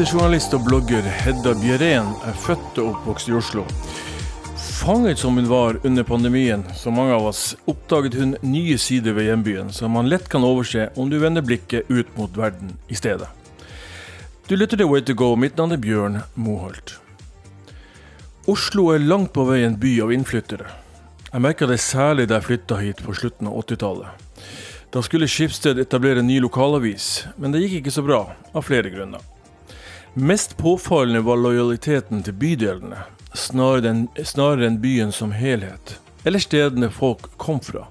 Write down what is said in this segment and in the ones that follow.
Reisejournalist og blogger Hedda Bjørén er født og oppvokst i Oslo. Fanget som hun var under pandemien, som mange av oss, oppdaget hun nye sider ved hjembyen som man lett kan overse om du vender blikket ut mot verden i stedet. Du lytter til Way to go. Mitt navn er Bjørn Moholt. Oslo er langt på vei en by av innflyttere. Jeg merka det særlig da jeg flytta hit på slutten av 80-tallet. Da skulle Skipsted etablere en ny lokalavis, men det gikk ikke så bra, av flere grunner. Mest påfallende var lojaliteten til bydelene, snarere enn, byen som helhet, eller stedene folk kom fra.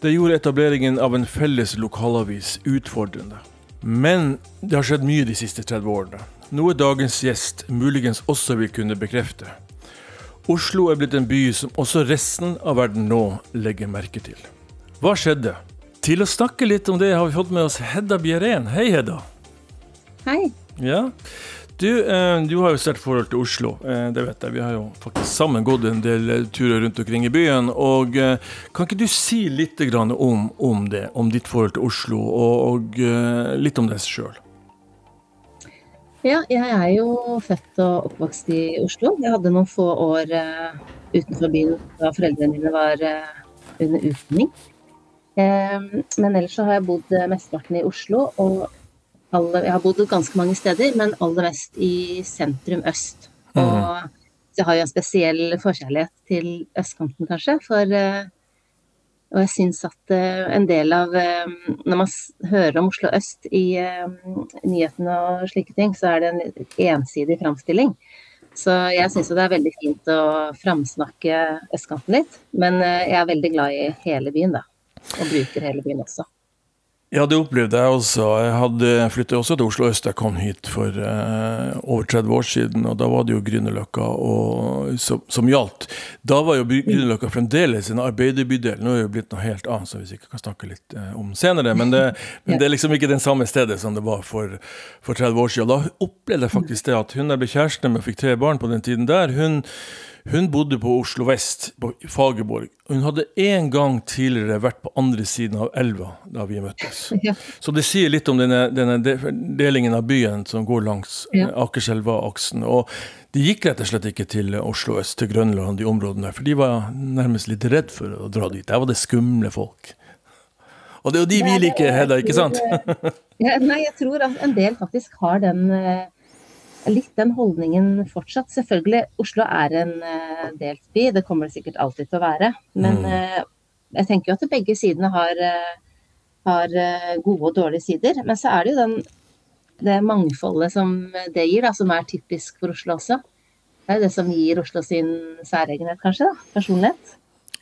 Det gjorde etableringen av en felles lokalavis utfordrende. Men det har skjedd mye de siste 30 årene, noe dagens gjest muligens også vil kunne bekrefte. Oslo er blitt en by som også resten av verden nå legger merke til. Hva skjedde? Til å snakke litt om det har vi fått med oss Hedda Bjerén. Hei, Hedda. Hei. Ja. Du, eh, du har jo sterkt forhold til Oslo, eh, det vet jeg. Vi har jo faktisk sammen gått en del eh, turer rundt omkring i byen. og Kan ikke du si litt om, om det, om ditt forhold til Oslo, og, og litt om deg sjøl? Ja, jeg er jo født og oppvokst i Oslo. Jeg hadde noen få år utenfor byen da foreldrene mine var under utdanning. Men ellers så har jeg bodd mesteparten i Oslo, og alle, jeg har bodd ganske mange steder, men aller mest i sentrum øst. Og mm. jeg har jo en spesiell forkjærlighet til østkanten, kanskje, for eh, og jeg syns at uh, en del av uh, Når man hører om Oslo øst i nyhetene og slike ting, så er det en ensidig framstilling. Så jeg syns det er veldig fint å framsnakke østkanten litt. Men jeg er veldig glad i hele byen, da og bruker hele byen også. Ja, det opplevde jeg også. Jeg hadde flyttet også til Oslo øst. Jeg kom hit for eh, over 30 år siden, og da var det jo Grünerløkka som, som, gjaldt. Da var jo Grünerløkka fremdeles en arbeiderbydel. Nå er det jo blitt noe helt annet, som vi sikkert kan snakke litt eh, om senere. Men det, men det, er liksom ikke den samme stedet som det var for, for 30 år siden. Da opplevde jeg faktisk det at hun jeg ble kjæreste med og fikk tre barn på den tiden der, hun hun bodde på Oslo vest, på Fagerborg. Hun hadde en gang tidligere vært på andre siden av elva da vi møttes. Ja. Så det sier litt om denne, denne, delingen av byen som går langs ja. Akerselva-aksen. Og de gikk rett og slett ikke til Oslo øst, til Grønland, de områdene, for de var nærmest litt redd for å dra dit. Der var det skumle folk. Og det er jo de vi liker, Hedda, ikke sant? ja, nei, jeg tror at en del faktisk har den uh litt den holdningen fortsatt. Selvfølgelig, Oslo er en uh, delt by, det kommer det sikkert alltid til å være. Men uh, jeg tenker jo at begge sidene har, uh, har gode og dårlige sider. Men så er det jo den, det mangfoldet som det gir, da, som er typisk for Oslo også. Det er jo det som gir Oslo sin særegenhet, kanskje. da, Personlighet.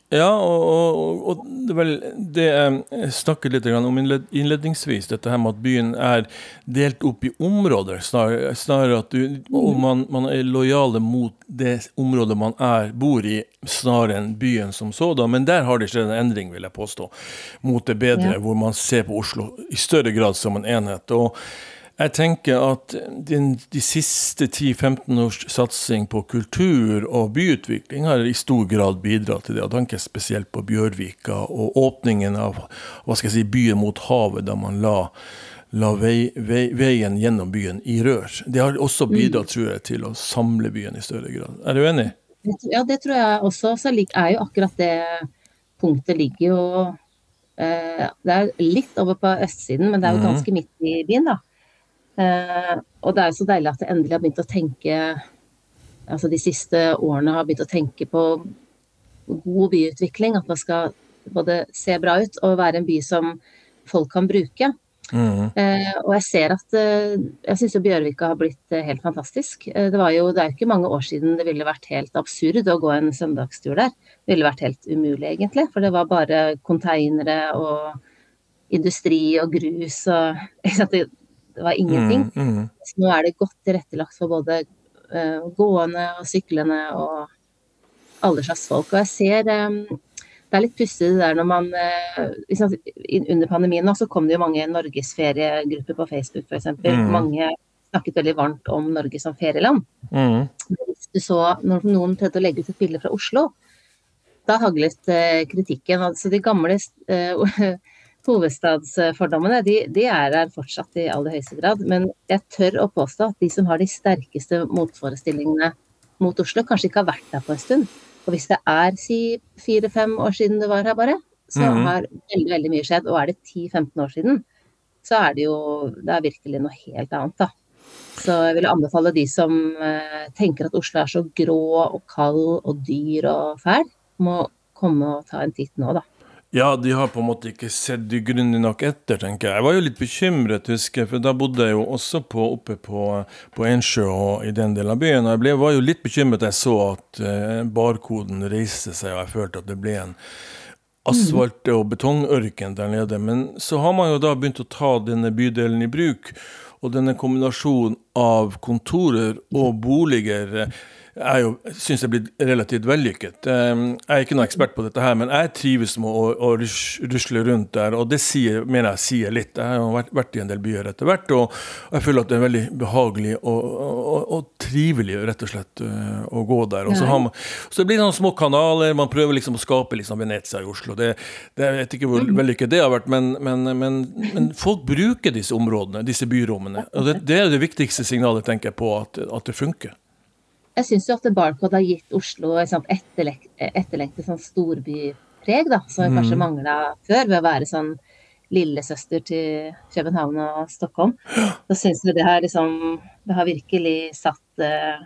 Ja, og, og, og, det, vel, det jeg snakket litt om innledningsvis, dette her med at byen er delt opp i områder. Snarere, snarere at du, man, man, er lojale mot det området man er, bor i, snarere enn byen som sådan. Men der har det skjedd en endring, vil jeg påstå, mot det bedre, ja. hvor man ser på Oslo i større grad som en enhet. og jeg tenker at den, de siste 10-15 års satsing på kultur og byutvikling har i stor grad bidratt til det. Jeg tenker spesielt på Bjørvika og åpningen av hva skal jeg si, byen mot havet, da man la, la vei, vei, veien gjennom byen i rør. Det har også mm. bidratt tror jeg, til å samle byen i større grad. Er du enig? Ja, det tror jeg også. Så er jo akkurat det punktet ligger jo eh, Det er litt over på østsiden, men det er jo mm. ganske midt i byen, da. Eh, og det er jo så deilig at jeg endelig har begynt å tenke Altså de siste årene har begynt å tenke på god byutvikling. At man skal både se bra ut og være en by som folk kan bruke. Mm. Eh, og jeg ser at eh, Jeg syns Bjørvika har blitt eh, helt fantastisk. Eh, det, var jo, det er jo ikke mange år siden det ville vært helt absurd å gå en søndagstur der. Det ville vært helt umulig, egentlig. For det var bare konteinere og industri og grus og det, det var ingenting. Mm, mm. Så nå er det godt tilrettelagt for både uh, gående og syklende og alle slags folk. Og jeg ser um, det er litt pussig det der når man uh, Under pandemien nå så kom det jo mange norgesferiegrupper på Facebook f.eks. Mm. Mange snakket veldig varmt om Norge som ferieland. Mm. Hvis du så når noen prøvde å legge ut et bilde fra Oslo, da haglet uh, kritikken. Altså de gamle uh, hovedstadsfordommene de, de, er der fortsatt i aller høyeste grad. Men jeg tør å påstå at de som har de sterkeste motforestillingene mot Oslo, kanskje ikke har vært der på en stund. Og hvis det er si fire-fem år siden det var her bare, så mm -hmm. har veldig, veldig mye skjedd. Og er det 10-15 år siden, så er det jo det er virkelig noe helt annet, da. Så jeg vil anbefale de som eh, tenker at Oslo er så grå og kald og dyr og fæl, må komme og ta en titt nå, da. Ja, de har på en måte ikke sett de grundig nok etter, tenker jeg. Jeg var jo litt bekymret, husker jeg, for da bodde jeg jo også på, oppe på, på Ensjø og i den delen av byen. Og jeg ble, var jo litt bekymret da jeg så at eh, barkoden reiste seg, og jeg følte at det ble en asfalt- og betongørken der nede. Men så har man jo da begynt å ta denne bydelen i bruk. Og denne kombinasjonen av kontorer og boliger jeg jo syns er blitt relativt vellykket. Ehm, jeg er ikke noen ekspert på dette her, men jeg trives med å, å rusle rundt der, og det sier, mener jeg sier litt. Jeg har vært, vært i en del byer etter hvert, og jeg føler at det er veldig behagelig og, og, og trivelig rett og slett øh, å gå der. Og så, har man, så det blir sånne små kanaler, man prøver liksom å skape liksom Venezia i Oslo. Det, det, jeg vet ikke hvor mm. vellykket det har vært, men, men, men, men, folk bruker disse områdene, disse byrommene. og det, det er det viktigste signalet, tenker jeg på, at, at det funker. Jeg syns jo at Barcode har gitt Oslo et sånt etterlengtet sånn storbypreg, da, som vi kanskje mm. mangla før, ved å være sånn lillesøster til København og Stockholm. Så syns vi det har liksom Det har virkelig satt eh,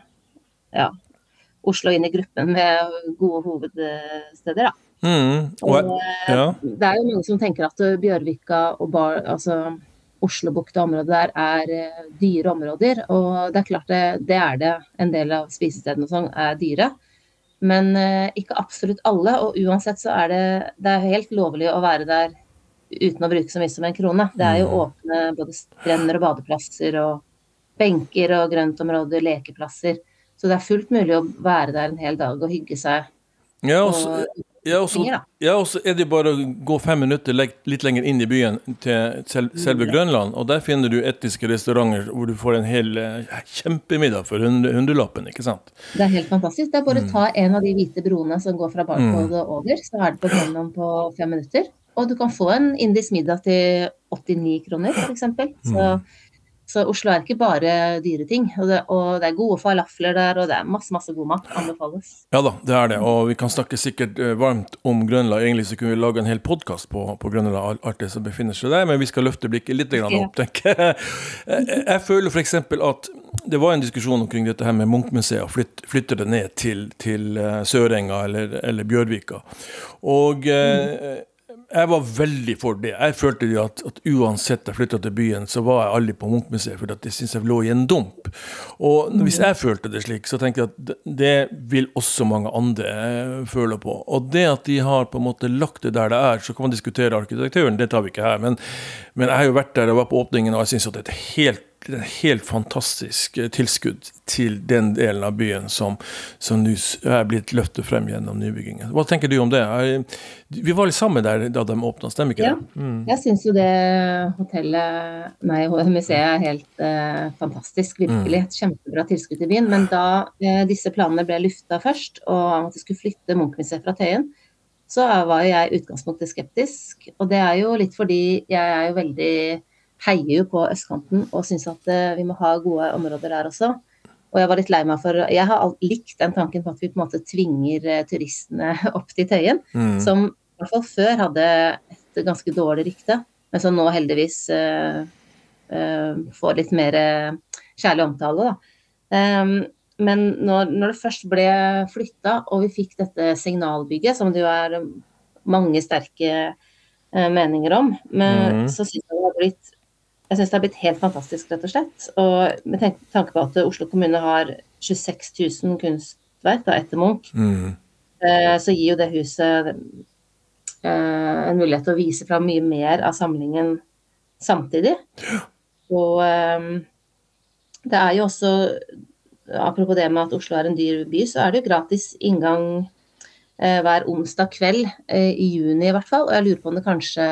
ja, Oslo inn i gruppen med gode hovedsteder, da. Mm. Og, og, ja. Det er jo mange som tenker at Bjørvika og Bar, altså Oslobukta-området der er eh, dyre områder. Og det er klart det, det er det. En del av spisestedene og sånn er dyre. Men eh, ikke absolutt alle. Og uansett så er det, det er helt lovlig å være der uten å bruke så mye som en krone. Det er jo mm. åpne både strender og badeplasser og benker og grøntområder, lekeplasser. Så det er fullt mulig å være der en hel dag og hygge seg. Ja, også, ja, og så er det bare å gå fem minutter litt lenger inn i byen til selve Grønland. Og der finner du etiske restauranter hvor du får en hel eh, kjempemiddag for hundrelappen. ikke sant? Det er helt fantastisk. Det er bare å mm. ta en av de hvite broene som går fra Barcode mm. over, så er det på Grønland på fem minutter. Og du kan få en indisk middag til 89 kroner, f.eks. Så mm. Så Oslo er ikke bare dyre ting. Og det, og det, er gode falafler der, og det er masse masse god mat. Anbefales. Ja da, det er det. Og vi kan snakke sikkert eh, varmt om Grønland. Egentlig så kunne vi lage en hel podkast på, på, Grønland, alt det som befinner seg der, men vi skal løfte blikket litt grann opp, tenker jeg. Jeg føler f.eks. at det var en diskusjon omkring dette her med Munchmuseet, flytte, flytte det ned til, til eh, Sørenga eller, eller Bjørvika. Og mm jeg var veldig for det. Jeg følte at, at uansett jeg flytta til byen, så var jeg aldri på Munchmuseet, for det syntes jeg lå i en dump. Og hvis jeg følte det slik, så tenker jeg at det vil også mange andre eh, føle på. Og det at de har på en måte lagt det der det er, så kan man diskutere arkitekturen, det tar vi ikke her. Men, men jeg har jo vært der og var på åpningen, og jeg syns det er et helt et helt fantastisk eh, tilskudd til den delen av byen som, som er blitt løftet frem gjennom nybyggingen. Hva tenker du om det? Vi var litt sammen der da de åpna, stemmer ikke ja. Mm. Jeg syns jo det hotellet, nei, museet er helt eh, fantastisk, virkelig. Mm. Et kjempebra tilskudd til byen. Men da eh, disse planene ble lufta først, og at de skulle flytte Munch-museet fra Tøyen, så var jeg i utgangspunktet skeptisk. Og det er jo litt fordi jeg er jo veldig heier jo på østkanten og syns at uh, vi må ha gode områder der også. Og jeg var litt lei meg for Jeg har likt den tanken på at vi på en måte tvinger uh, turistene opp til Tøyen, mm. som i hvert fall før hadde et ganske dårlig rykte, men som nå heldigvis uh, får litt mer kjærlig omtale. Da. Um, men når, når, det først ble flytta, og vi fikk dette signalbygget, som det jo er mange sterke meninger om, men, mm. så syns jeg det har blitt jeg syns det har blitt helt fantastisk, rett og slett. Og med tanke på at Oslo kommune har 26 000 kunstverk da, etter Munch, mm. Eh, så gir jo det huset eh, en mulighet til å vise fram mye mer av samlingen samtidig. Og eh, det er jo også Apropos det med at Oslo er en dyr by, så er det jo gratis inngang hver onsdag kveld eh, i juni i hvert fall. Og jeg lurer på om det kanskje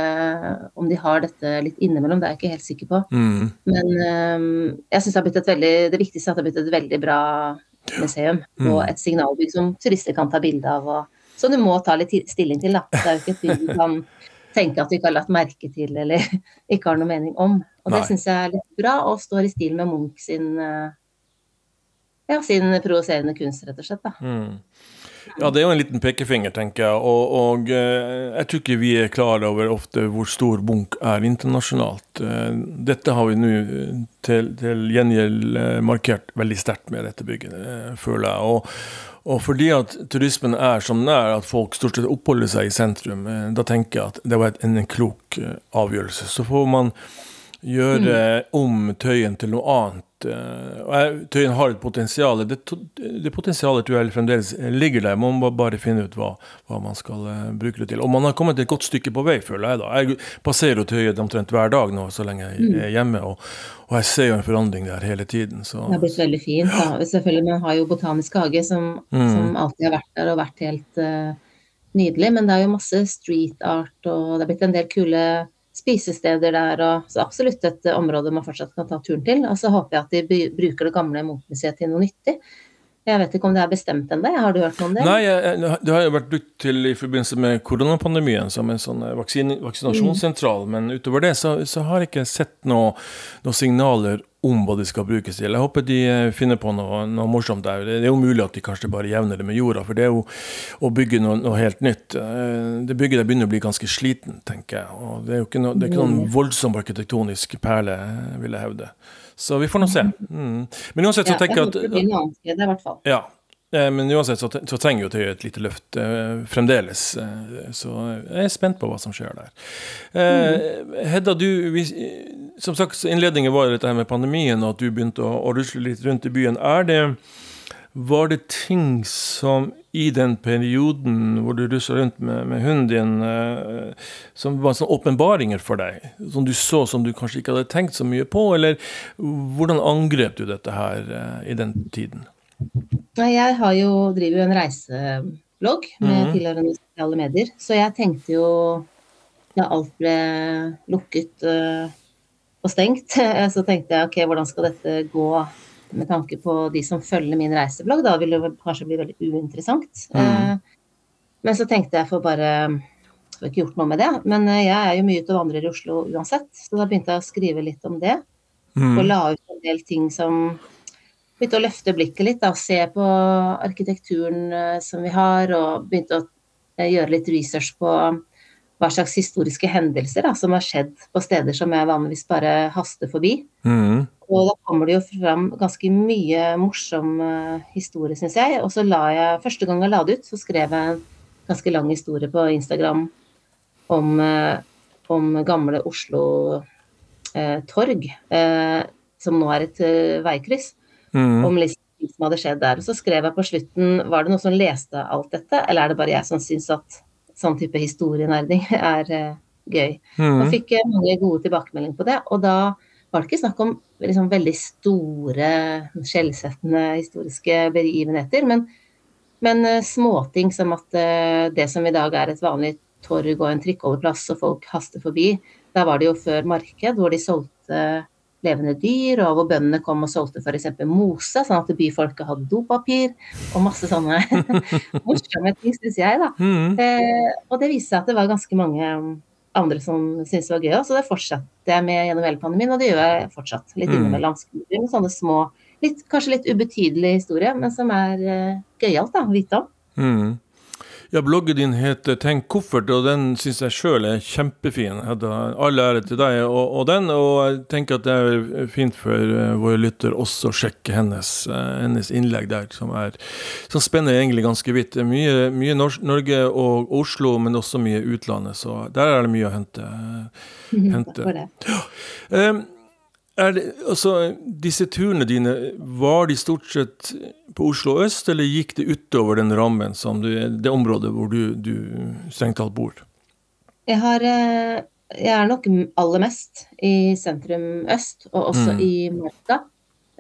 om de har dette litt innimellom, det er jeg ikke helt sikker på. Mm. Men um, jeg syns det, veldig, det viktigste er at det har blitt et veldig bra museum. Mm. Og et signalbygg som turister kan ta bilde av. Og, som du må ta litt stilling til, da. Det er jo ikke et bygg du kan tenke at du ikke har lagt merke til eller ikke har noe mening om. Og det syns jeg er litt bra, og står i stil med Munch sin uh, ja, sin provoserende kunst, rett og slett. da. Mm. Ja, det er jo en liten pekefinger, tenker jeg. Og, og eh, jeg tror ikke vi er klar over ofte hvor stor bunk er internasjonalt. Eh, dette har vi nå til, til gjengjeld eh, markert veldig sterkt med dette bygget, føler jeg. Og, og fordi at turismen er som den er, at folk stort sett oppholder seg i sentrum, da tenker jeg at det var en, en klok avgjørelse. Så får man gjøre mm. om Tøyen til noe annet Eh, tror Tøyen har et potensial. Det, det, potensialet tror jeg fremdeles ligger der. Man må bare finne ut hva, hva, man skal uh, bruke det til. Og man har kommet et godt stykke på vei, føler jeg. da. Jeg passerer jo Tøyen omtrent hver dag nå så lenge jeg mm. er hjemme. Og, og, jeg ser jo en forandring der hele tiden. Så. Det har blitt veldig fint. da. Selvfølgelig, Man har jo Botanisk hage, som, mm. som, alltid har vært der og vært helt uh, nydelig. Men det er jo masse street art, og det har blitt en del kule spisesteder der, og så absolutt et område man fortsatt kan ta turen til. Og så håper jeg at de bruker det gamle Munch-museet til noe nyttig. Jeg vet ikke om det er bestemt ennå, har du hørt noe om det? Nei, det har jo vært brukt til i forbindelse med koronapandemien som en sånn vaksin, vaksinasjonssentral, mm. men utover det så, så har jeg ikke sett noen noe signaler om hva de skal brukes til. Jeg håper de eh, finner på noe, noe, morsomt der. Det er jo mulig at de kanskje bare jevner det med jorda, for det er jo å bygge noe, noe helt nytt. Eh, det bygget der begynner å bli ganske sliten, tenker jeg. Og det er jo ikke, det er ikke noen mm. voldsom arkitektonisk perle, vil jeg hevde. Så vi får nå se. Mm. Men uansett så tenker jeg at det blir noe annet i hvert fall. Ja, Eh, men uansett så, så trenger jo Tøye et lite løft eh, fremdeles. Eh, så jeg er spent på hva som skjer der. Eh, Hedda, du, vi, som sagt, innledningen var dette her med pandemien, og at du begynte å, å rusle litt rundt i byen. Er det, var det ting som i den perioden hvor du rusla rundt med, med, hunden din, som var sånne åpenbaringer for deg? Som du så som du kanskje ikke hadde tenkt så mye på? Eller hvordan angrep du dette her i den tiden? Jeg har jo, driver jo en reiseblogg med mm. tilhørende sosiale medier, så jeg tenkte jo da alt ble lukket uh, og stengt, så tenkte jeg ok, hvordan skal dette gå med tanke på de som følger min reiseblogg? Da vil det kanskje bli veldig uinteressant. Mm. Uh, men så tenkte jeg for bare har ikke gjort noe med det. Men uh, jeg er jo mye ute og vandrer i Oslo uansett, så da begynte jeg å skrive litt om det. Mm. Og la ut en del ting som begynte å løfte blikket litt og se på arkitekturen eh, som vi har, og begynte å eh, gjøre litt research på hva slags historiske hendelser da, som har skjedd på steder som jeg vanligvis bare haster forbi. Mm. Og da kommer det jo fram ganske mye morsom uh, historie, syns jeg. Og så la jeg, første gang jeg la det ut, så skrev jeg en ganske lang historie på Instagram om, uh, om gamle Oslo uh, torg, som nå er et veikryss mm. om liksom som hadde skjedd der. Og så skrev jeg på slutten var det noen som leste alt dette, eller er det bare jeg som syns at sånn type historienerding er uh, gøy. Mm. Og fikk uh, mange gode tilbakemeldinger på det. Og da var det ikke snakk om liksom, veldig store, skjellsettende historiske begivenheter, men, men uh, småting som at det som i dag er et vanlig torg og en trikkeholdeplass og folk haster forbi, der var det jo før marked hvor de solgte levende dyr, og hvor bøndene kom og solgte f.eks. mose, sånn at byfolket hadde dopapir, og masse sånne morsomme ting, syns jeg, da. Mm. Eh, og det viste seg at det var ganske mange andre som syntes det var gøy òg, så det fortsatte jeg med gjennom hele pandemien, og det gjør jeg fortsatt. Litt mm. innimellom. Med sånne små, litt, kanskje litt ubetydelige historier, men som er eh, gøyalt å vite om. Mm. Ja, bloggen din heter Tenk koffert, og den syns jeg sjøl er kjempefin. All ære til deg og, og, den, og jeg tenker at det er fint for uh, våre lytter også å sjekke hennes, uh, hennes, innlegg der, som, er, som spenner egentlig ganske vidt. Mye, mye Norge og Oslo, men også mye utlandet, så der er det mye å hente. Uh, hente. Ja. Um, det, altså, disse turene dine, var de stort sett på Oslo øst, eller gikk det utover den rammen, som du, det området hvor du, du strengt talt bor? Jeg, har, eh, jeg er nok aller mest i sentrum øst, og også mm. i Marka.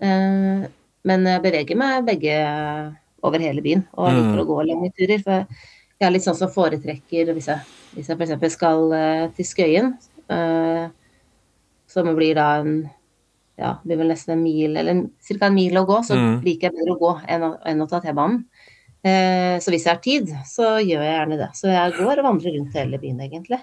Eh, men jeg beveger meg begge over hele byen, og liker mm. å gå lange turer. For jeg er litt sånn som foretrekker hvis jeg, hvis jeg f.eks. skal eh, til Skøyen, som blir da en ja, det blir vel nesten en mil, eller ca. en mil å gå, så mm. liker jeg bedre å gå enn å, enn å ta T-banen. Eh, så hvis jeg har tid, så gjør jeg gjerne det. Så jeg går og vandrer rundt hele byen, egentlig.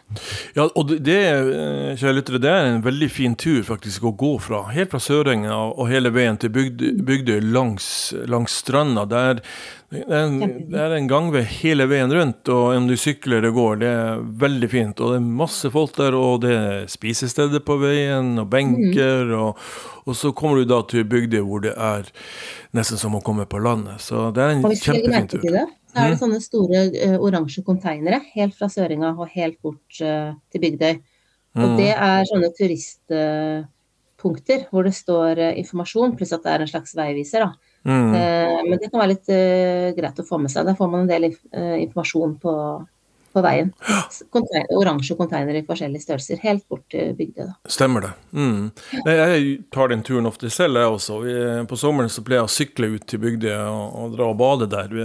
Ja, og det, eh, kjære lyttere, det er en veldig fin tur faktisk å gå fra. Helt fra Sørenga og hele veien til Bygdøy langs, langs stranda. Det er, det er, en, det er en gangvei hele veien rundt, og om du sykler eller går, det er veldig fint. Og det er masse folk der, og det er spisesteder på veien, og benker. Mm. Og, og, så kommer du da til Bygdøy hvor det er nesten som å komme på landet. Så det er en kjempefin tur. Så er det mm. sånne store uh, oransje konteinere helt fra Søringa og helt bort uh, til Bygdøy. Og mm. det er sånne turistpunkter uh, hvor det står informasjon, pluss at det er en slags veiviser. da Mm. Eh, men det kan være litt uh, greit å få med seg. Der får man en del uh, informasjon på, på veien. Container, oransje konteinere i forskjellige størrelser, helt bort til Bygdøy. Stemmer det. Mm. Jeg tar den turen ofte selv, jeg også. På sommeren så pleier jeg å sykle ut til Bygdøy og, og, dra og bade der.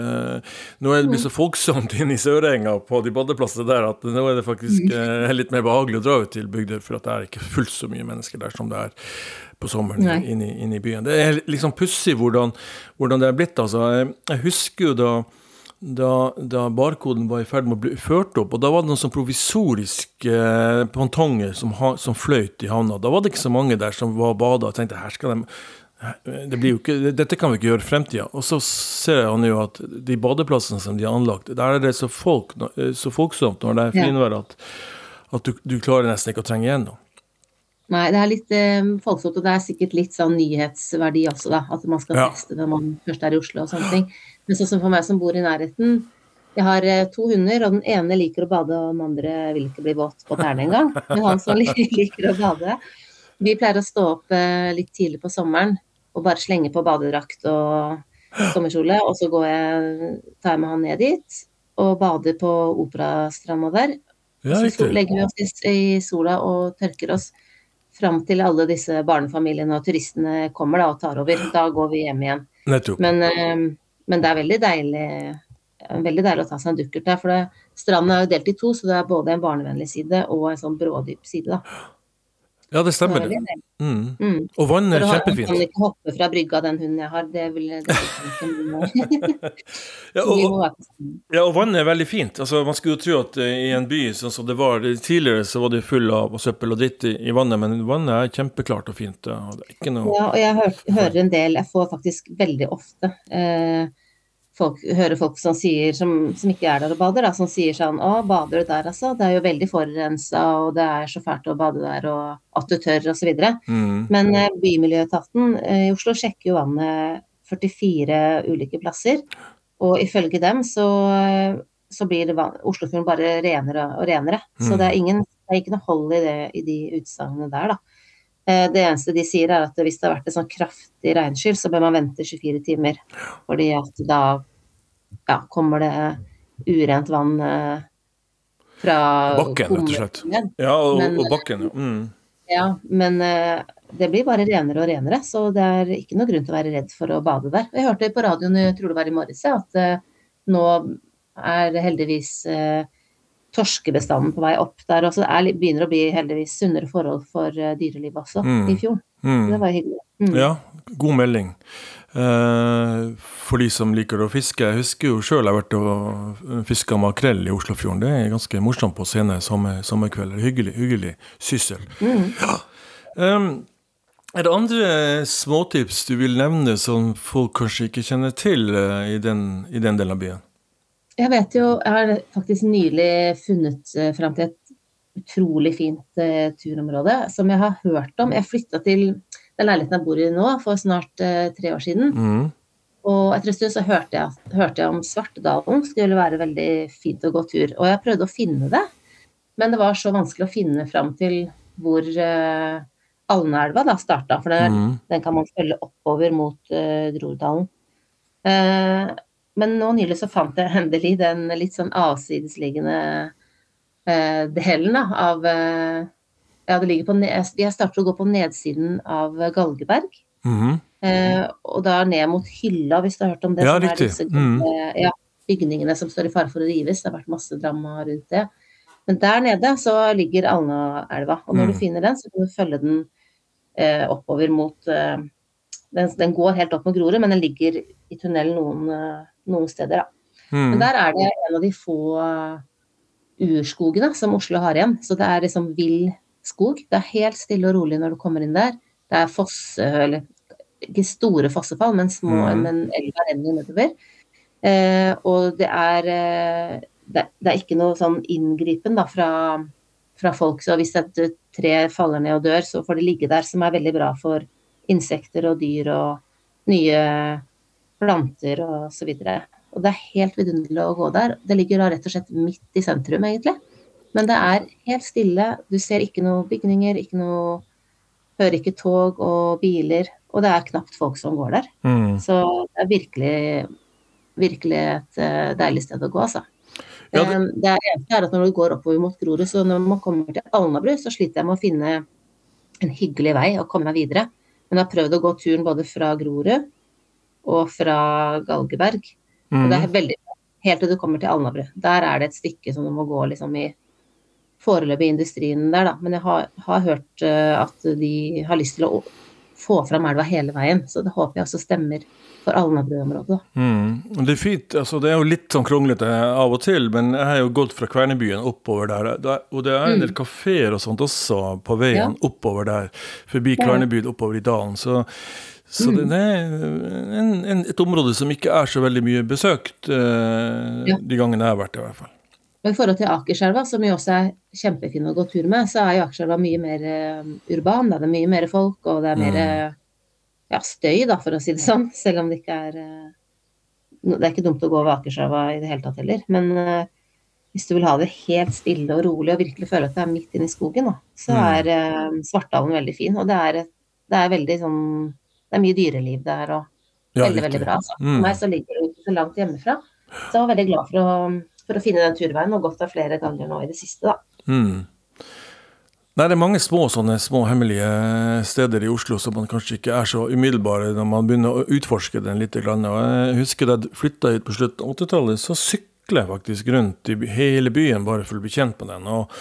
Nå er det blitt så folksomt inne i Sørenga på de badeplassene der at nå er det faktisk mm. litt mer behagelig å dra ut til Bygdøy, for det er ikke fullt så mye mennesker der som det er på sommeren inne, i, inn i, byen. Det er liksom pussig hvordan, hvordan, det er blitt. altså. Jeg husker jo da, da, da, barkoden var i ferd med å bli ført opp, og da var det noen sånn provisoriske eh, pontonger som, som, fløyt i havna. Da var det ikke så mange der som var bada og tenkte her skal de det blir jo ikke, dette kan vi ikke gjøre i fremtida. Og så ser jeg jo at de badeplassene som de har anlagt, der er det så, folk, så folksomt når det er finvær at, at du, du, klarer nesten ikke å trenge igjennom. Nei, det er litt eh, folksomt, og det er sikkert litt sånn nyhetsverdi også, da. At man skal ja. teste når man først er i Oslo og sånne ting. Men sånn som for meg som bor i nærheten, jeg har eh, to hunder, og den ene liker å bade, og den andre vil ikke bli våt på tærne engang. Men han som liker å bade Vi pleier å stå opp eh, litt tidlig på sommeren og bare slenge på badedrakt og sommerkjole, og så går jeg, tar jeg med han ned dit og bader på Operastranda der. Ja, så legger vi oss i sola og tørker oss fram til alle disse barnefamiliene og turistene kommer da, og tar over. Da går vi hjem igjen. Men, eh, men, det er veldig deilig, veldig deilig å ta seg en dukkert der. For stranden er jo delt i to, så det er både en barnevennlig side og en sånn brådyp side. da. Ja, det stemmer. Mm. Mm. Og vann er kjempefint. Han kan ikke hoppe fra brygga, den hunden jeg har. Det vil det ja, og, ja, og vann er veldig fint. Altså, man skulle jo tro at uh, i en by sånn som det var tidligere, så var det full av søppel og dritt i, i, vannet, men vannet er kjempeklart og fint. Og, ja, og jeg hører, hører, en del, jeg får faktisk veldig ofte eh, folk, hører folk som sier, som, som, ikke er der og bader, da, som sier sånn Å, bader du der, altså? Det er jo veldig forurensa, og det er så fælt å bade der, og at du tør, osv. Mm. Men eh, Bymiljøetaten eh, i Oslo sjekker jo vannet 44 ulike plasser, og ifølge dem så, så blir Oslofjorden bare renere og renere. Mm. Så det er, ingen, det er ikke noe hold i, det, i de utsagnene der, da. Eh, det eneste de sier er at hvis det har vært et sånn kraftig regnskyll, så bør man vente 24 timer. Fordi at da ja, kommer det urent vann eh, fra Bakken, rett og slett. Ja, og, men, og bakken, ja. Mm. Ja, men eh, det blir bare renere og renere, så det er ikke noe grunn til å være redd for å bade der. Jeg hørte på radioen, jeg tror det var i morges, at nå er heldigvis torskebestanden på vei opp der. Og så det begynner å bli heldigvis sunnere forhold for uh, dyrelivet også mm. i fjor. Mm. Det var hyggelig. Mm. Ja, god melding. Uh, for de som liker å fiske. Jeg husker jo sjøl jeg har vært og fiska makrell i Oslofjorden. Det er ganske morsomt på sene sommer, sommerkvelder. Hyggelig, hyggelig syssel. Mm. Ja. Um, er det andre småtips du vil nevne som folk kanskje ikke kjenner til uh, i, den, i den delen av byen? Jeg vet jo, jeg har faktisk nylig funnet uh, fram til et utrolig fint uh, turområde som jeg har hørt om. Jeg flytta til den leiligheten jeg bor i nå for snart uh, tre år siden. Mm. Og etter en stund så hørte jeg, hørte jeg om Svartedalen skulle være veldig fint å gå tur. Og jeg prøvde å finne det, men det var så vanskelig å finne fram til hvor uh, Alnaelva da starta. For det, mm. den kan man følge oppover mot uh, Groruddalen. Uh, men nå nylig så fant jeg endelig den litt sånn avsidesliggende eh, delen da, av eh, Ja, det ligger på Jeg starter å gå på nedsiden av Galgeberg. Mm -hmm. eh, og da ned mot Hylla, hvis du har hørt om det. Ja, riktig. Disse, mm. ja, bygningene som står i fare for å rives. Det har vært masse drama rundt det. Men der nede så ligger Alnaelva. Og når mm. du finner den, så kan du følge den eh, oppover mot eh, den, den, går helt opp med Grorud, men den ligger i tunnel noen, eh, noen steder, da. Men der er det en av de få urskogene som Oslo har igjen. Så det er liksom vill skog. Det er helt stille og rolig når du kommer inn der. Det er fosse, eller ikke store fossefall, men små, mm. men elva renner nedover. Eh, og det er, eh, det, det er ikke noe sånn inngripen da, fra, fra folk. Så hvis et tre faller ned og dør, så får det ligge der, som er veldig bra for insekter og dyr og nye planter og så videre. Og det er helt vidunderlig å gå der. Det ligger da rett og slett midt i sentrum, egentlig. Men det er helt stille. Du ser ikke noen bygninger, ikke noe Hører ikke tog og biler. Og det er knapt folk som går der. Mm. Så det er virkelig, virkelig et eh, deilig sted å gå, altså. Ja, det- det eneste er at når du går oppover mot Grorud, så når man kommer til Alnabru, så sliter jeg med å finne en hyggelig vei og komme meg videre. Men jeg har prøvd å gå turen både fra Grorud og fra Galgeberg. Og det Mm. er veldig bra. Helt til du kommer til Alnabru. Der er det et stykke som du må gå liksom i foreløpig industrien der, da. Men jeg har, har hørt uh, at de har lyst til å få fram elva hele veien. Så det håper jeg også stemmer for Alnabru-området. Mm. Det er fint. altså Det er jo litt sånn kronglete av og til, men jeg har jo gått fra Kvernebyen oppover der. og det er en del kafeer og sånt også på veien oppover der. Forbi Kvernebyen oppover i dalen. Så, så det er en, en, et område som ikke er så veldig mye besøkt eh, Ja. de gangene jeg har vært der, i hvert fall. Men i forhold til Akerselva, som jo også er kjempefin å gå tur med, så er jo Akerselva mye mer uh, urban. Da. Det er mye mer folk, og det er mer mm. ja, støy, da, for å si det sånn. Selv om det ikke er uh, Det er ikke dumt å gå over Akerselva i det hele tatt heller. Men uh, hvis du vil ha det helt stille og rolig og virkelig føle at det er midt inne i skogen, da, så Mm. er eh, Svartdalen veldig fin. Og det er, det er veldig sånn Det er mye dyreliv der og Ja, veldig, veldig bra. Altså. Mm. For meg så ligger det ikke så langt hjemmefra. Så jeg var veldig glad for å, for å finne den turveien, og gått der flere ganger nå i det siste, da. Mm. Nei, det er mange små sånne små hemmelige steder i Oslo som man kanskje ikke er så umiddelbare når man begynner å utforske den litt. Og jeg husker da jeg flytta hit på slutten av 80-tallet, så sykla jeg faktisk rundt i hele byen bare for å bli kjent med den. Og,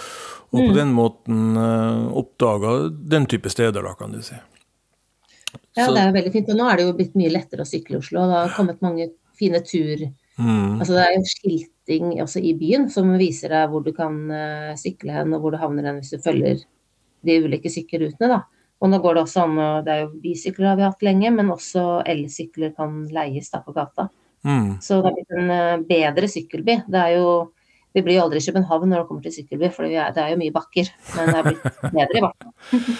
og på den måten uh, oppdaga den type steder, da, kan du si. Ja, Så- det er veldig fint. Og nå er det jo blitt mye lettere å sykle i Oslo. og Det har kommet mange fine tur... Mm. Altså det er jo skilting også i byen som viser deg hvor du kan uh, sykle hen, og hvor du havner hen hvis du følger de ulike sykkelrutene, da. Og nå går det også an og Det er jo bysykler har vi hatt lenge, men også elsykler kan leies da på gata. Mm. Så det er blitt en uh, bedre sykkelby. Det er jo Vi blir jo aldri i København når det kommer til sykkelby, for det er jo mye bakker. Men det er blitt bedre, i hvert fall.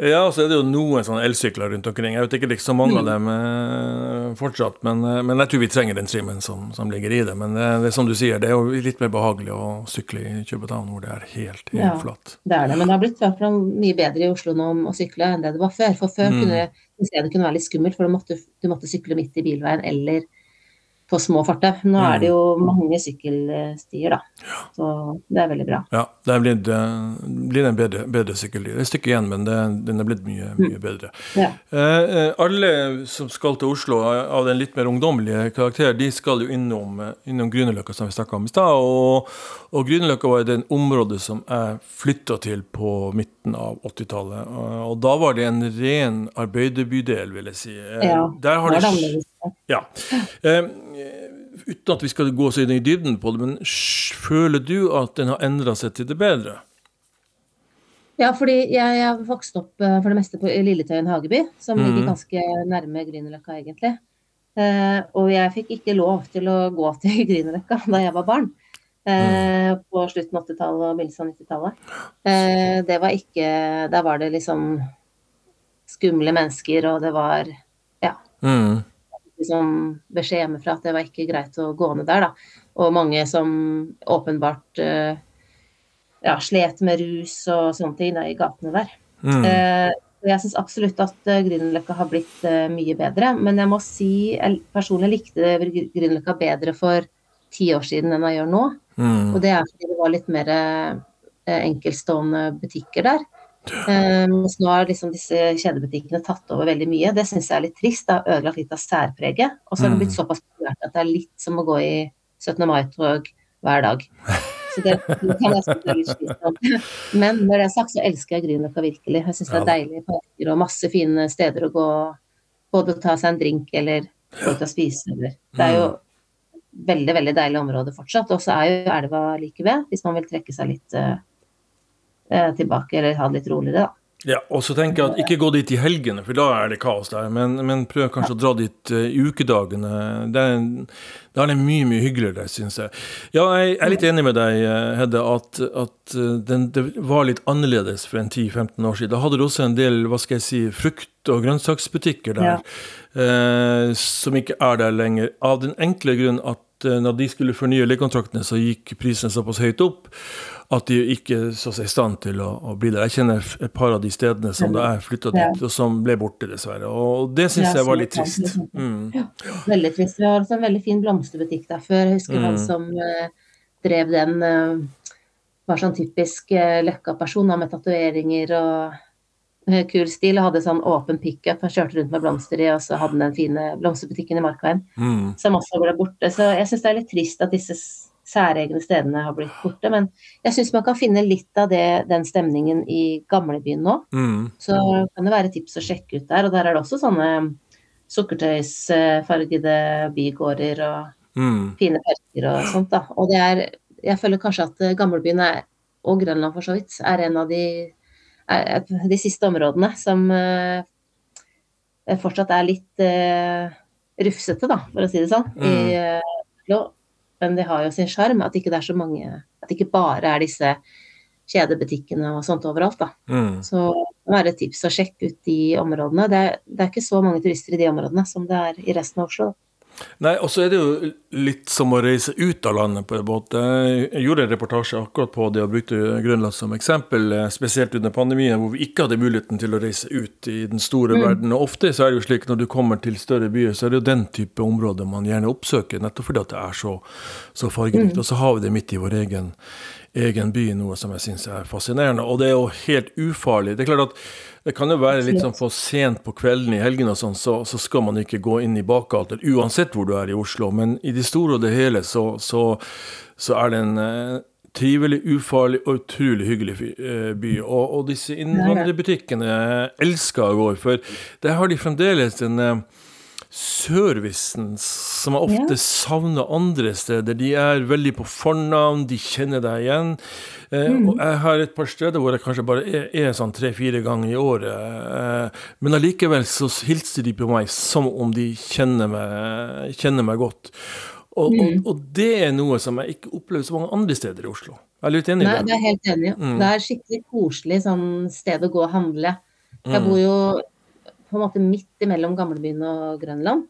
Ja, og så er det jo noen sånne elsykler rundt omkring. Jeg vet ikke, liksom mange av dem eh, fortsatt, men, eh, men jeg tror vi trenger den trimmen som, som ligger i det. Men det, det er som du sier, det er jo litt mer behagelig å sykle i København hvor det er helt, helt Ja. flatt. Det er det, men det har blitt hvert fall mye bedre i Oslo nå om å sykle enn det det var før. For før Mm. kunne det, det kunne være litt skummelt, for du måtte, du måtte sykle midt i bilveien eller på små fortau. Nå Mm. er det jo mange sykkelstier, da. Så det er veldig bra. Ja, det er blitt, eh, blitt en bedre, bedre sykkelsti. Er et stykke igjen, men det, den er blitt mye, mye bedre. Ja. Eh, eh, alle som skal til Oslo eh, av den litt mer ungdommelige karakter, de skal jo innom, innom Grünerløkka, som vi snakka om i stad. Og, og Grünerløkka var det området som jeg flytta til på midten av 80-tallet. Og, da var det en ren arbeiderbydel, vil jeg si. Ja, der har det det. Ja. Eh, uten at vi skal gå så inn i dybden på det, men føler du at den har endra seg til det bedre? Ja, fordi jeg, jeg vokste opp eh, for det meste på Lilletøyen hageby, som ligger Mhm. ganske nærme Grünerløkka, egentlig. Eh, og jeg fikk ikke lov til å gå til Grünerløkka da jeg var barn. Eh, på slutten av 80-tallet og begynnelsen av 90-tallet. Eh, det var ikke Der var det liksom skumle mennesker, og det var ja, Mm. Liksom beskjed hjemmefra at det var ikke greit å gå ned der, da. Og mange som åpenbart uh, ja, slet med rus og sånne ting da, i gatene der. Mm. Uh, jeg syns absolutt at uh, Grünerløkka har blitt mye bedre, men jeg må si jeg personlig likte Gr- Grünerløkka bedre for ti år siden enn jeg gjør nå. Mm. Og det er fordi det var litt mer enkeltstående butikker der. Eh, mens nå har liksom disse kjedebutikkene tatt over veldig mye. Det syns jeg er litt trist. Det har ødelagt litt av særpreget. Og så har det blitt såpass populært at det er litt som å gå i 17. mai-tog hver dag. Så det, det kan jeg litt slitsomt. Men når det er sagt, så elsker jeg Grünerløkka virkelig. Jeg syns det er deilige parker og masse fine steder å gå. Både ta seg en drink eller gå ut og spise. Eller. Det er jo veldig, veldig deilig område fortsatt. Og så er jo elva like ved, hvis man vil trekke seg litt uh, tilbake eller ha det litt roligere, da. Ja, og så tenker jeg at ikke gå dit i helgene, for da er det kaos der. Men, men prøv kanskje å dra dit uh, i ukedagene. Da er det mye, mye hyggeligere der, syns jeg. Ja, jeg er litt enig med deg, eh, Hedde, at, at eh, den, det var litt annerledes for en 10-15 år siden. Da hadde du også en del hva skal jeg si, frukt- og grønnsaksbutikker der, ja. eh, som ikke er der lenger. Av den enkle grunn at når de skulle fornye leiekontraktene, så gikk prisen såpass høyt opp at de ikke så seg i stand til å, å, bli der. Jeg kjenner et par av de stedene som da jeg flytta dit, og som ble borte, dessverre. Og det syns jeg var litt trist. Mm. Ja, veldig trist. Vi har også en veldig fin blomsterbutikk der før. Jeg husker mm. han som uh, drev den, uh, var sånn typisk uh, Løkka-person med tatoveringer og kul stil. Og hadde sånn åpen pickup. Han kjørte rundt med blomster i, og så hadde den fine blomsterbutikken i Markveien, mm. som også ble borte. Så jeg syns det er litt trist at disse særegne stedene har blitt borte. Men jeg syns man kan finne litt av det, den stemningen i gamlebyen nå. Mm. Så kan det være tips å sjekke ut der. Og der er det også sånne sukkertøysfargede bygårder og mm. fine parker og sånt. da. Og det er Jeg føler kanskje at gamlebyen er, og Grønland for så vidt, er en av de, de siste områdene som uh, fortsatt er litt uh, rufsete, da, for å si det sånn. Mm. I, men det har jo sin sjarm at ikke det er så mange At det ikke bare er disse kjedebutikkene og sånt overalt, da. Mm. Så det må være et tips å sjekke ut de områdene. Det er, det er, ikke så mange turister i de områdene som det er i resten av Oslo. Da. Nei, og så er det jo litt som å reise ut av landet på en båt. Jeg gjorde en reportasje akkurat på det og brukte Grønland som eksempel, eh, spesielt under pandemien, hvor vi ikke hadde muligheten til å reise ut i den store mm. verden. Og ofte så er det jo slik når du kommer til større byer, så er det jo den type områder man gjerne oppsøker, nettopp fordi at det er så, så fargerikt. Mm. Og så har vi det midt i vår egen, egen by, noe som jeg syns er fascinerende. Og det er jo helt ufarlig. Det er klart at det kan jo være litt sånn for sent på kvelden i helgen og sånn, så, så, skal man ikke gå inn i bakgater, uansett hvor du er i Oslo. Men i det store og det hele så, så, så er det en eh, trivelig, ufarlig og utrolig hyggelig eh, by. Og, og disse innvandrerbutikkene elsker å gå i, for der har de fremdeles en eh, servicen som jeg ofte savner andre steder. De er veldig på fornavn, de kjenner deg igjen. Eh, mm. Jeg har et par steder hvor jeg kanskje bare er, er sånn tre-fire ganger i året. Eh, men allikevel så hilser de på meg som om de kjenner meg, kjenner meg godt. Og, mm. og, og, det er noe som jeg ikke opplever så mange andre steder i Oslo. Jeg er litt enig i det. Nei, det er helt enig. Mm. Det er skikkelig koselig sånn sted å gå og handle. Jeg mm. bor jo på en måte midt imellom gamlebyen og Grønland.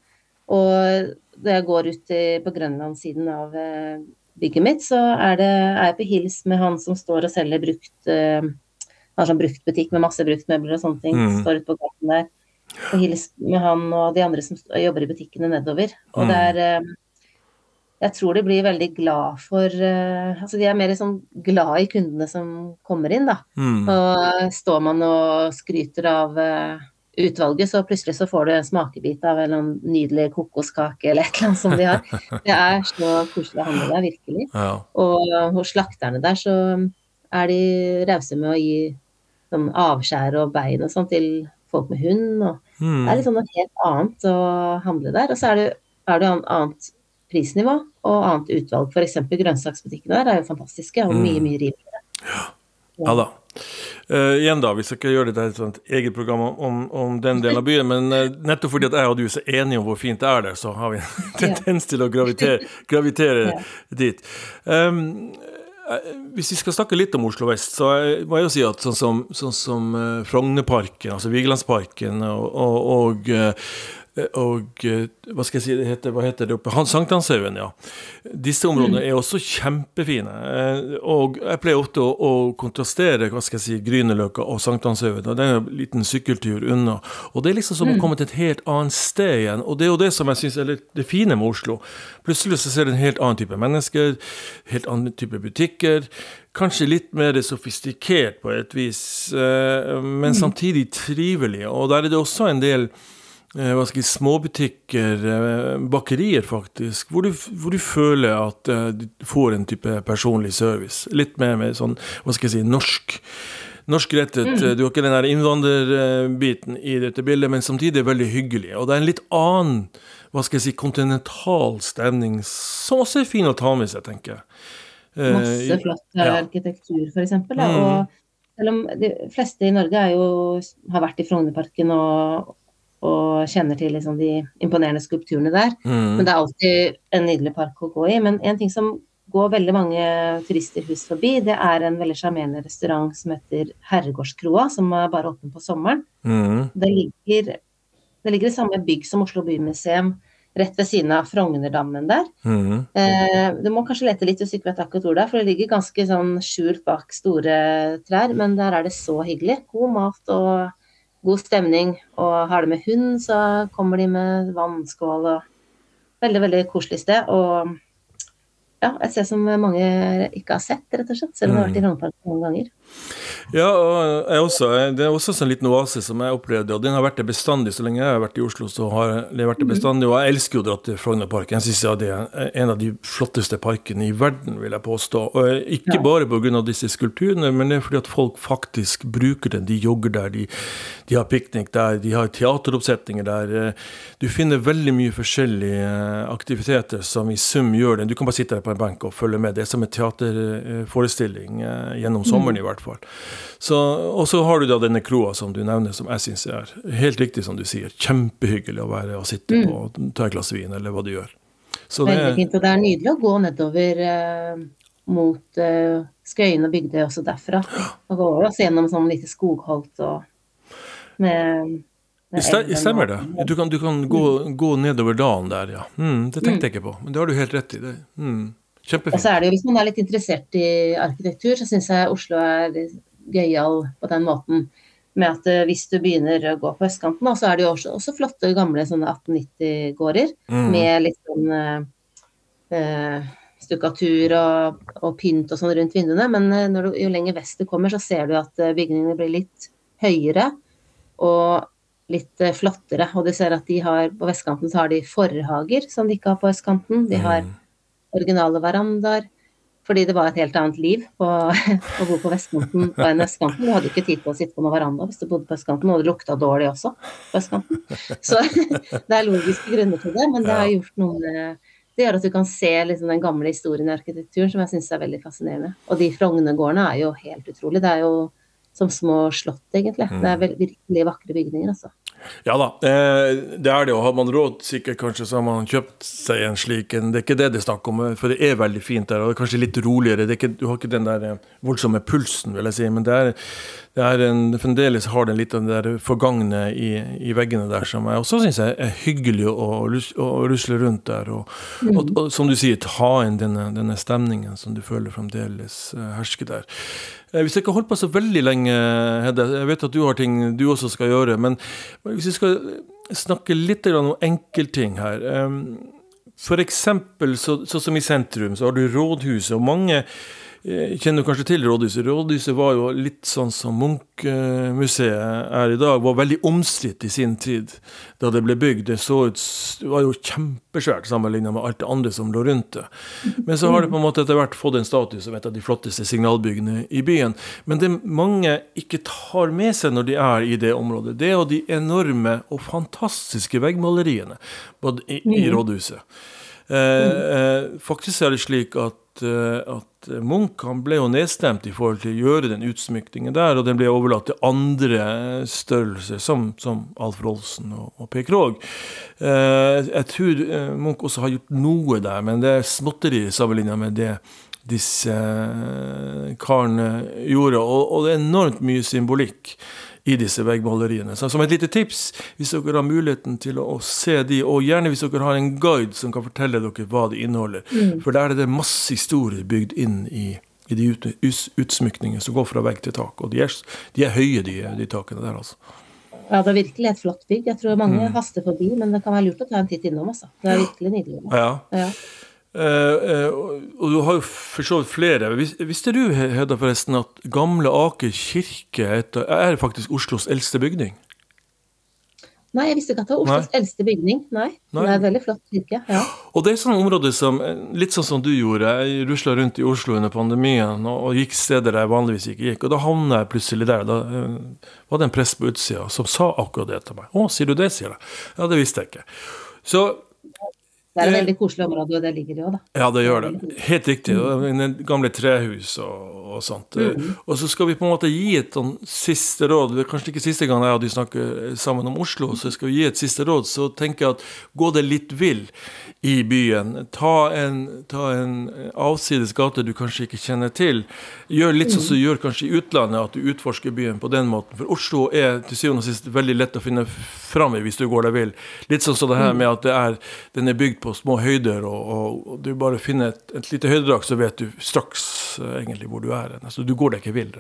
Og da jeg går ut på Grønlandssiden av eh, bygget mitt, så er, det, er, jeg på hils med han som står og selger brukt uh, Har sånn bruktbutikk med masse bruktmøbler og sånne ting. Mm. Står ute på gaten der. Og hils med han og de andre som jobber i butikkene nedover. Og mm. det er uh, jeg tror de blir veldig glad for uh, Altså de er mer sånn glad i kundene som kommer inn, da. Mm. Og står man og skryter av uh, utvalget, så plutselig så får du en smakebit av en nydelig kokoskake eller et eller annet som de har. Det er så koselig å handle der, virkelig. Ja. Og hos slakterne der så er de rause med å gi sånn avskjær og bein og sånn til folk med hund. Og mm. Det er sånn noe helt annet å handle der. Og så er det, er det annet prisnivå og annet utvalg. F.eks. grønnsaksbutikkene der er jo fantastiske og mye, mye rimeligere. Ja. ja da. Uh, igjen da, Vi skal ikke gjøre dette til et eget program om, om, den delen av byen, men uh, nettopp fordi at jeg og du er så enige om hvor fint det er der, så har vi en tendens til å gravitere, gravitere ja. dit. Um, hvis vi skal snakke litt om Oslo vest, så må jeg jo si at sånn som, sånn som Frognerparken, altså Vigelandsparken og, og, og og eh, hva skal jeg si, det heter, hva heter det oppe? Sankthanshaugen, ja. Disse områdene mm. er også kjempefine. Eh, og jeg pleier ofte å, å kontrastere hva skal jeg si, Grünerløkka og Sankthanshaugen. Det er en liten sykkeltur unna. Og det er liksom som å mm. komme til et helt annet sted igjen. Og det er jo det som jeg syns er det fine med Oslo. Plutselig så ser du en helt annen type mennesker, helt annen type butikker. Kanskje litt mer sofistikert på et vis, men mm. samtidig trivelig. Og der er det også en del Eh, hva skal jeg, småbutikker, eh, bakerier faktisk, hvor du, hvor du føler at uh, du får en type personlig service. Litt mer med sånn, hva skal jeg si, norsk norskrettet. Mm. Du har ikke den der innvandrerbiten i dette bildet, men samtidig er veldig hyggelig. Og det er en litt annen hva skal jeg si, kontinental stemning, som også er fin å ta med seg, tenker jeg. Eh, Masse flott ja. arkitektur, f.eks. Mm. Og selv om de fleste i Norge jo, har vært i Frognerparken og, og kjenner til liksom de imponerende skulpturene der. Mm. Men det er alltid en nydelig park å gå i. Men en ting som går veldig mange turister hus forbi, det er en veldig sjarmerende restaurant som heter Herregårdskroa, som er bare åpen på sommeren. Mm. Det, ligger, det ligger i samme bygg som Oslo Bymuseum rett ved siden av Frognerdammen der. Mm. Eh, du må kanskje lete litt hvis du ikke vet akkurat hvor det er, for det ligger ganske sånn skjult bak store trær, men der er det så hyggelig. God mat og god stemning. Og har det med hund, så kommer de med vannskål og Veldig, veldig koselig sted. Og ja, et sted som mange ikke har sett, rett og slett, selv om de har vært i Frognerparken mange ganger. Ja, og jeg også, det er også en liten oase som jeg opplevde, og den har vært det bestandig. Så lenge jeg har vært i Oslo, så har det vært det mhm. bestandig. Og jeg elsker å dra til Frognerparken. Jeg syns det er en av de flotteste parkene i verden, vil jeg påstå. Og ikke ja. bare pga. disse skulpturene, men det er fordi at folk faktisk bruker den. De jogger der, de, de har piknik der, de har teateroppsetninger der. Du finner veldig mye forskjellige aktiviteter som i sum gjør det. Du kan bare sitte der på en benk og følge med. Det er som en teaterforestilling eh, gjennom sommeren, i hvert fall. Og så har du da denne kroa som du nevner, som jeg syns er helt riktig som du sier. Kjempehyggelig å være og sitte mm. på og ta et glass vin, eller hva du gjør. Så Veldig det, fint. Og det er nydelig å gå nedover eh, mot eh, Skøyen og Bygdøy også derfra. Og gå også gjennom sånn lite skogholt og med stemmer det. Du kan, du kan gå, gå, nedover dalen der, ja. Mm, det tenkte mm. jeg ikke på, men det har du helt rett i. Det. Mm. Kjempefint. Og så er det jo, Hvis man er litt interessert i arkitektur, så syns jeg Oslo er gøyal på den måten. Med at eh, hvis du begynner å gå på østkanten, så er det jo også, også flotte gamle sånne 1890-gårder. Mm. Med litt sånn eh, stukkatur og, og, pynt og sånn rundt vinduene. Men eh, du, jo lenger vest du kommer, så ser du at eh, bygningene blir litt høyere og litt flottere. Og du ser at de har, på vestkanten så har de forhager som de ikke har på østkanten. De har mm originale verandaer. Fordi det var et helt annet liv på, å bo på vestkanten enn østkanten. Du hadde ikke tid til å sitte på noen veranda hvis du bodde på østkanten, og det lukta dårlig også på østkanten. Så det er logiske grunner til det, men det har gjort noe det gjør at du kan se liksom den gamle historien i arkitekturen, som jeg syns er veldig fascinerende. Og de Frognergårdene er jo helt utrolig. Det er jo som små slott, egentlig. Det er mm. virkelig vakre bygninger, altså. Ja da, eh, det er det. Og har man råd, sikkert kanskje, så har man kjøpt seg en slik en. Det er ikke det det er snakk om, for det er veldig fint der. Og det er kanskje litt roligere. Ikke, du har ikke den der eh, voldsomme pulsen, vil jeg si. Men det er, det er en, fremdeles har den litt av det der forgangne i, i, veggene der som jeg også syns er hyggelig å, å, rusle rundt der. Og, mm. og, og, som du sier, ta inn denne, denne stemningen som du føler fremdeles eh, hersker der. Hvis jeg ikke har holdt på så veldig lenge, Hedde, jeg vet at du har ting du også skal gjøre, men hvis vi skal snakke litt om enkeltting her For eksempel, så, så som i sentrum, så har du rådhuset, og mange kjenner kanskje til Rådhuset. Rådhuset var jo litt sånn som Munch-museet er i dag. Var veldig omstridt i sin tid da det ble bygd. Det, så ut, det var jo kjempesvært sammenlignet med alt det andre som lå rundt det. Men så har det på en måte etter hvert fått en status som et av de flotteste signalbyggene i byen. Men det mange ikke tar med seg når de er i det området, det er jo de enorme og fantastiske veggmaleriene både i, i mm. rådhuset. Eh, eh, faktisk er det slik at Eh, at, Munch han ble jo nedstemt i forhold til å gjøre den utsmykningen der, og den ble overlatt til andre størrelser, som, som Alf Rolsen og, og P. Krogh. Eh, jeg tror eh, Munch også har gjort noe der, men det er småtteri sammenligna med det disse karene gjorde. Og, og det er enormt mye symbolikk i disse veggmaleriene. Så som et lite tips, hvis dere har muligheten til å se de, og gjerne hvis dere har en guide som kan fortelle dere hva de inneholder, mm. for der er det masse historier bygd inn i, i de ut, utsmykningene som går fra vegg til tak. Og de er, de er høye, de, de, takene der, altså. Ja, det er virkelig et flott bygg. Jeg tror mange mm. haster forbi, men det kan være lurt å ta en titt innom. Altså. Det er virkelig nydelig. Ja. ja. Uh, og du har jo for så vidt flere. Visste du Hedda, forresten, at Gamle Aker kirke er faktisk Oslos eldste bygning? Nei, jeg visste ikke at det var Oslos Nei. eldste bygning. Nei. Nei. Det er en veldig flott kirke. ja. Og det er sånne områder som, litt sånn som du gjorde, jeg rusla rundt i Oslo under pandemien og, og, gikk steder jeg vanligvis ikke gikk, og da havna jeg plutselig der. Da uh, var det en prest på utsida som sa akkurat det til meg. Å, sier du det, sier jeg. Ja, det visste jeg ikke. Så Det er et veldig koselig område, og det ligger jo, da. Ja, det gjør det. Helt riktig. Mm. Gamle trehus og, og sånt. Mm. Og så skal vi på en måte gi et sånn siste råd. Det er kanskje ikke siste gang jeg og du snakker sammen om Oslo, så skal vi gi et siste råd. Så tenker jeg at gå det litt vill i byen. Ta en, ta en avsides gate du kanskje ikke kjenner til. Gjør litt sånn som du gjør kanskje i utlandet, at du utforsker byen på den måten. For Oslo er til syvende og sist veldig lett å finne fram i hvis du går deg vill. Litt sånn som det her med at det er, den er bygd på små høyder, og, og, og du bare finner et, et lite høydedrag, så vet du straks uh, egentlig hvor du er. Altså, du går deg ikke vill.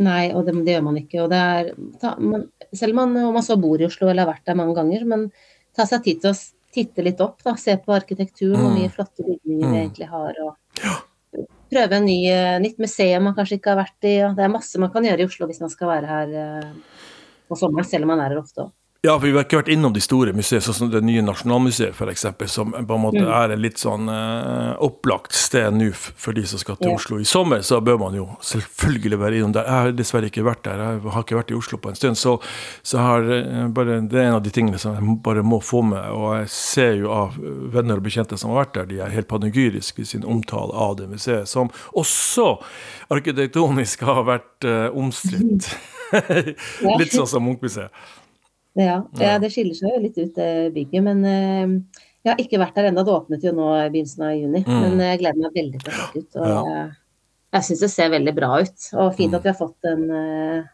Nei, og det, det, gjør man ikke. Er, ta, man, selv om man, om man så bor i Oslo eller har vært der mange ganger, men ta seg tid til å titte litt opp, da, se på arkitekturen, hvor mm. mye flotte bygninger mm. vi egentlig har. og ja. Prøve en ny, eh, nytt museum man kanskje ikke har vært i. Det er masse man kan gjøre i Oslo hvis man skal være her uh, på sommeren, selv om man er her ofte òg. Ja, for vi har ikke vært innom de store museene, sånn som det nye Nasjonalmuseet f.eks., som på en måte mm. er en litt sånn uh, opplagt sted nå for de som skal til ja. Oslo. I sommer så bør man jo selvfølgelig være innom der. Jeg har dessverre ikke vært der, jeg har ikke vært i Oslo på en stund. Så, så har, uh, bare, det er en av de tingene som jeg bare må få med. Og jeg ser jo av venner og bekjente som har vært der, de er helt panegyriske i sin omtale av det museet, som også arkitektonisk har vært uh, omstridt. litt sånn som Munchmuseet. Ja, ja, det skiller seg jo litt ut, bygget. Men eh, jeg har ikke vært der ennå. Det åpnet jo nå i begynnelsen av juni. Mm. Men jeg gleder meg veldig til å sjekke ut. Og ja. jeg syns det ser veldig bra ut. Og fint at vi har fått en, eh,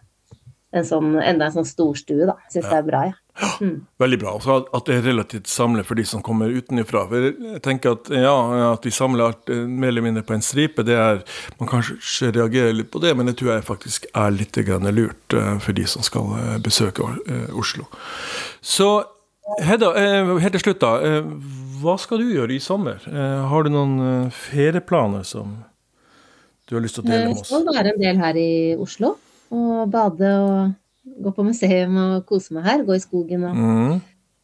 en sånn, enda en sånn storstue, da. Syns det er bra, jeg. Ja. Mm. Veldig bra. Også at det er relativt samlet for de som kommer utenfra. Jeg tenker at ja, at de samler alt eh, mer eller mindre på en stripe, det er Man kanskje reagerer litt på det, men det tror jeg faktisk er litt lurt uh, for de som skal uh, besøke Oslo. Så Hedda, helt til slutt, da. Hva skal du gjøre i sommer? Har du noen ferieplaner som du har lyst til å dele med oss? Det skal være en del her i Oslo. Og bade og gå på museum og kose meg her. Gå i skogen og mm.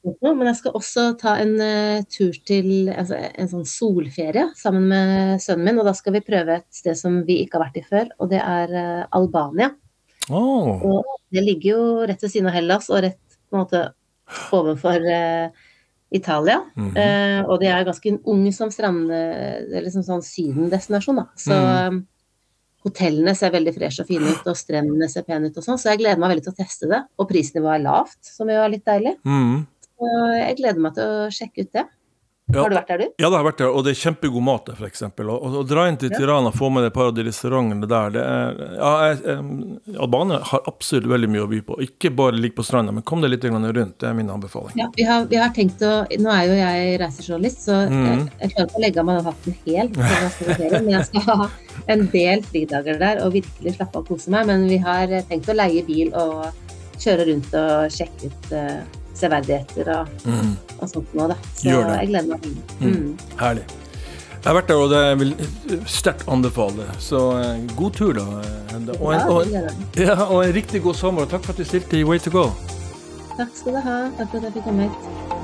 Men jeg skal også ta en uh, tur til altså, en sånn solferie sammen med sønnen min. Og da skal vi prøve et sted som vi ikke har vært i før, og det er uh, Albania. Oh. Og det ligger jo rett ved siden av Hellas og rett på en måte overfor uh, Italia. Mm -hmm. og det er ganske ung som strand... Eller liksom sånn sydendestinasjon, da. Så mm. Hotellene ser veldig freshe og fine ut, og strendene ser pene ut og sånn, så jeg gleder meg veldig til å teste det. Og prisnivået er lavt, som jo er litt deilig. Mm. Så jeg gleder meg til å sjekke ut det. Ja. Har du vært der, du? Ja, det har vært der, og det er kjempegod mat der, f.eks. Å dra inn til. Tirana og få med deg et par av de restaurantene der det er, ja, jeg, Albania har absolutt veldig mye å by på. Ikke bare ligge på stranda, men kom deg litt rundt. Det er min anbefaling. Ja, vi har, vi har tenkt å Nå er jo jeg reisejournalist, så mm. jeg, jeg, klarer ikke å legge av meg den hatten helt, men jeg skal ha en del fridager der og virkelig slappe av og kose meg. Men vi har tenkt å leie bil og kjøre rundt og sjekke ut uh, severdigheter og, mm. og sånt noe, da. Så jeg gleder meg. Mm. Mm. Herlig. Jeg har vært der, og det vil sterkt anbefale. Så uh, god tur, da. Og en, og, en, ja, og en riktig god sommer. Og takk for at du stilte i Way to go. Takk skal du ha. Takk for at jeg fikk komme hit.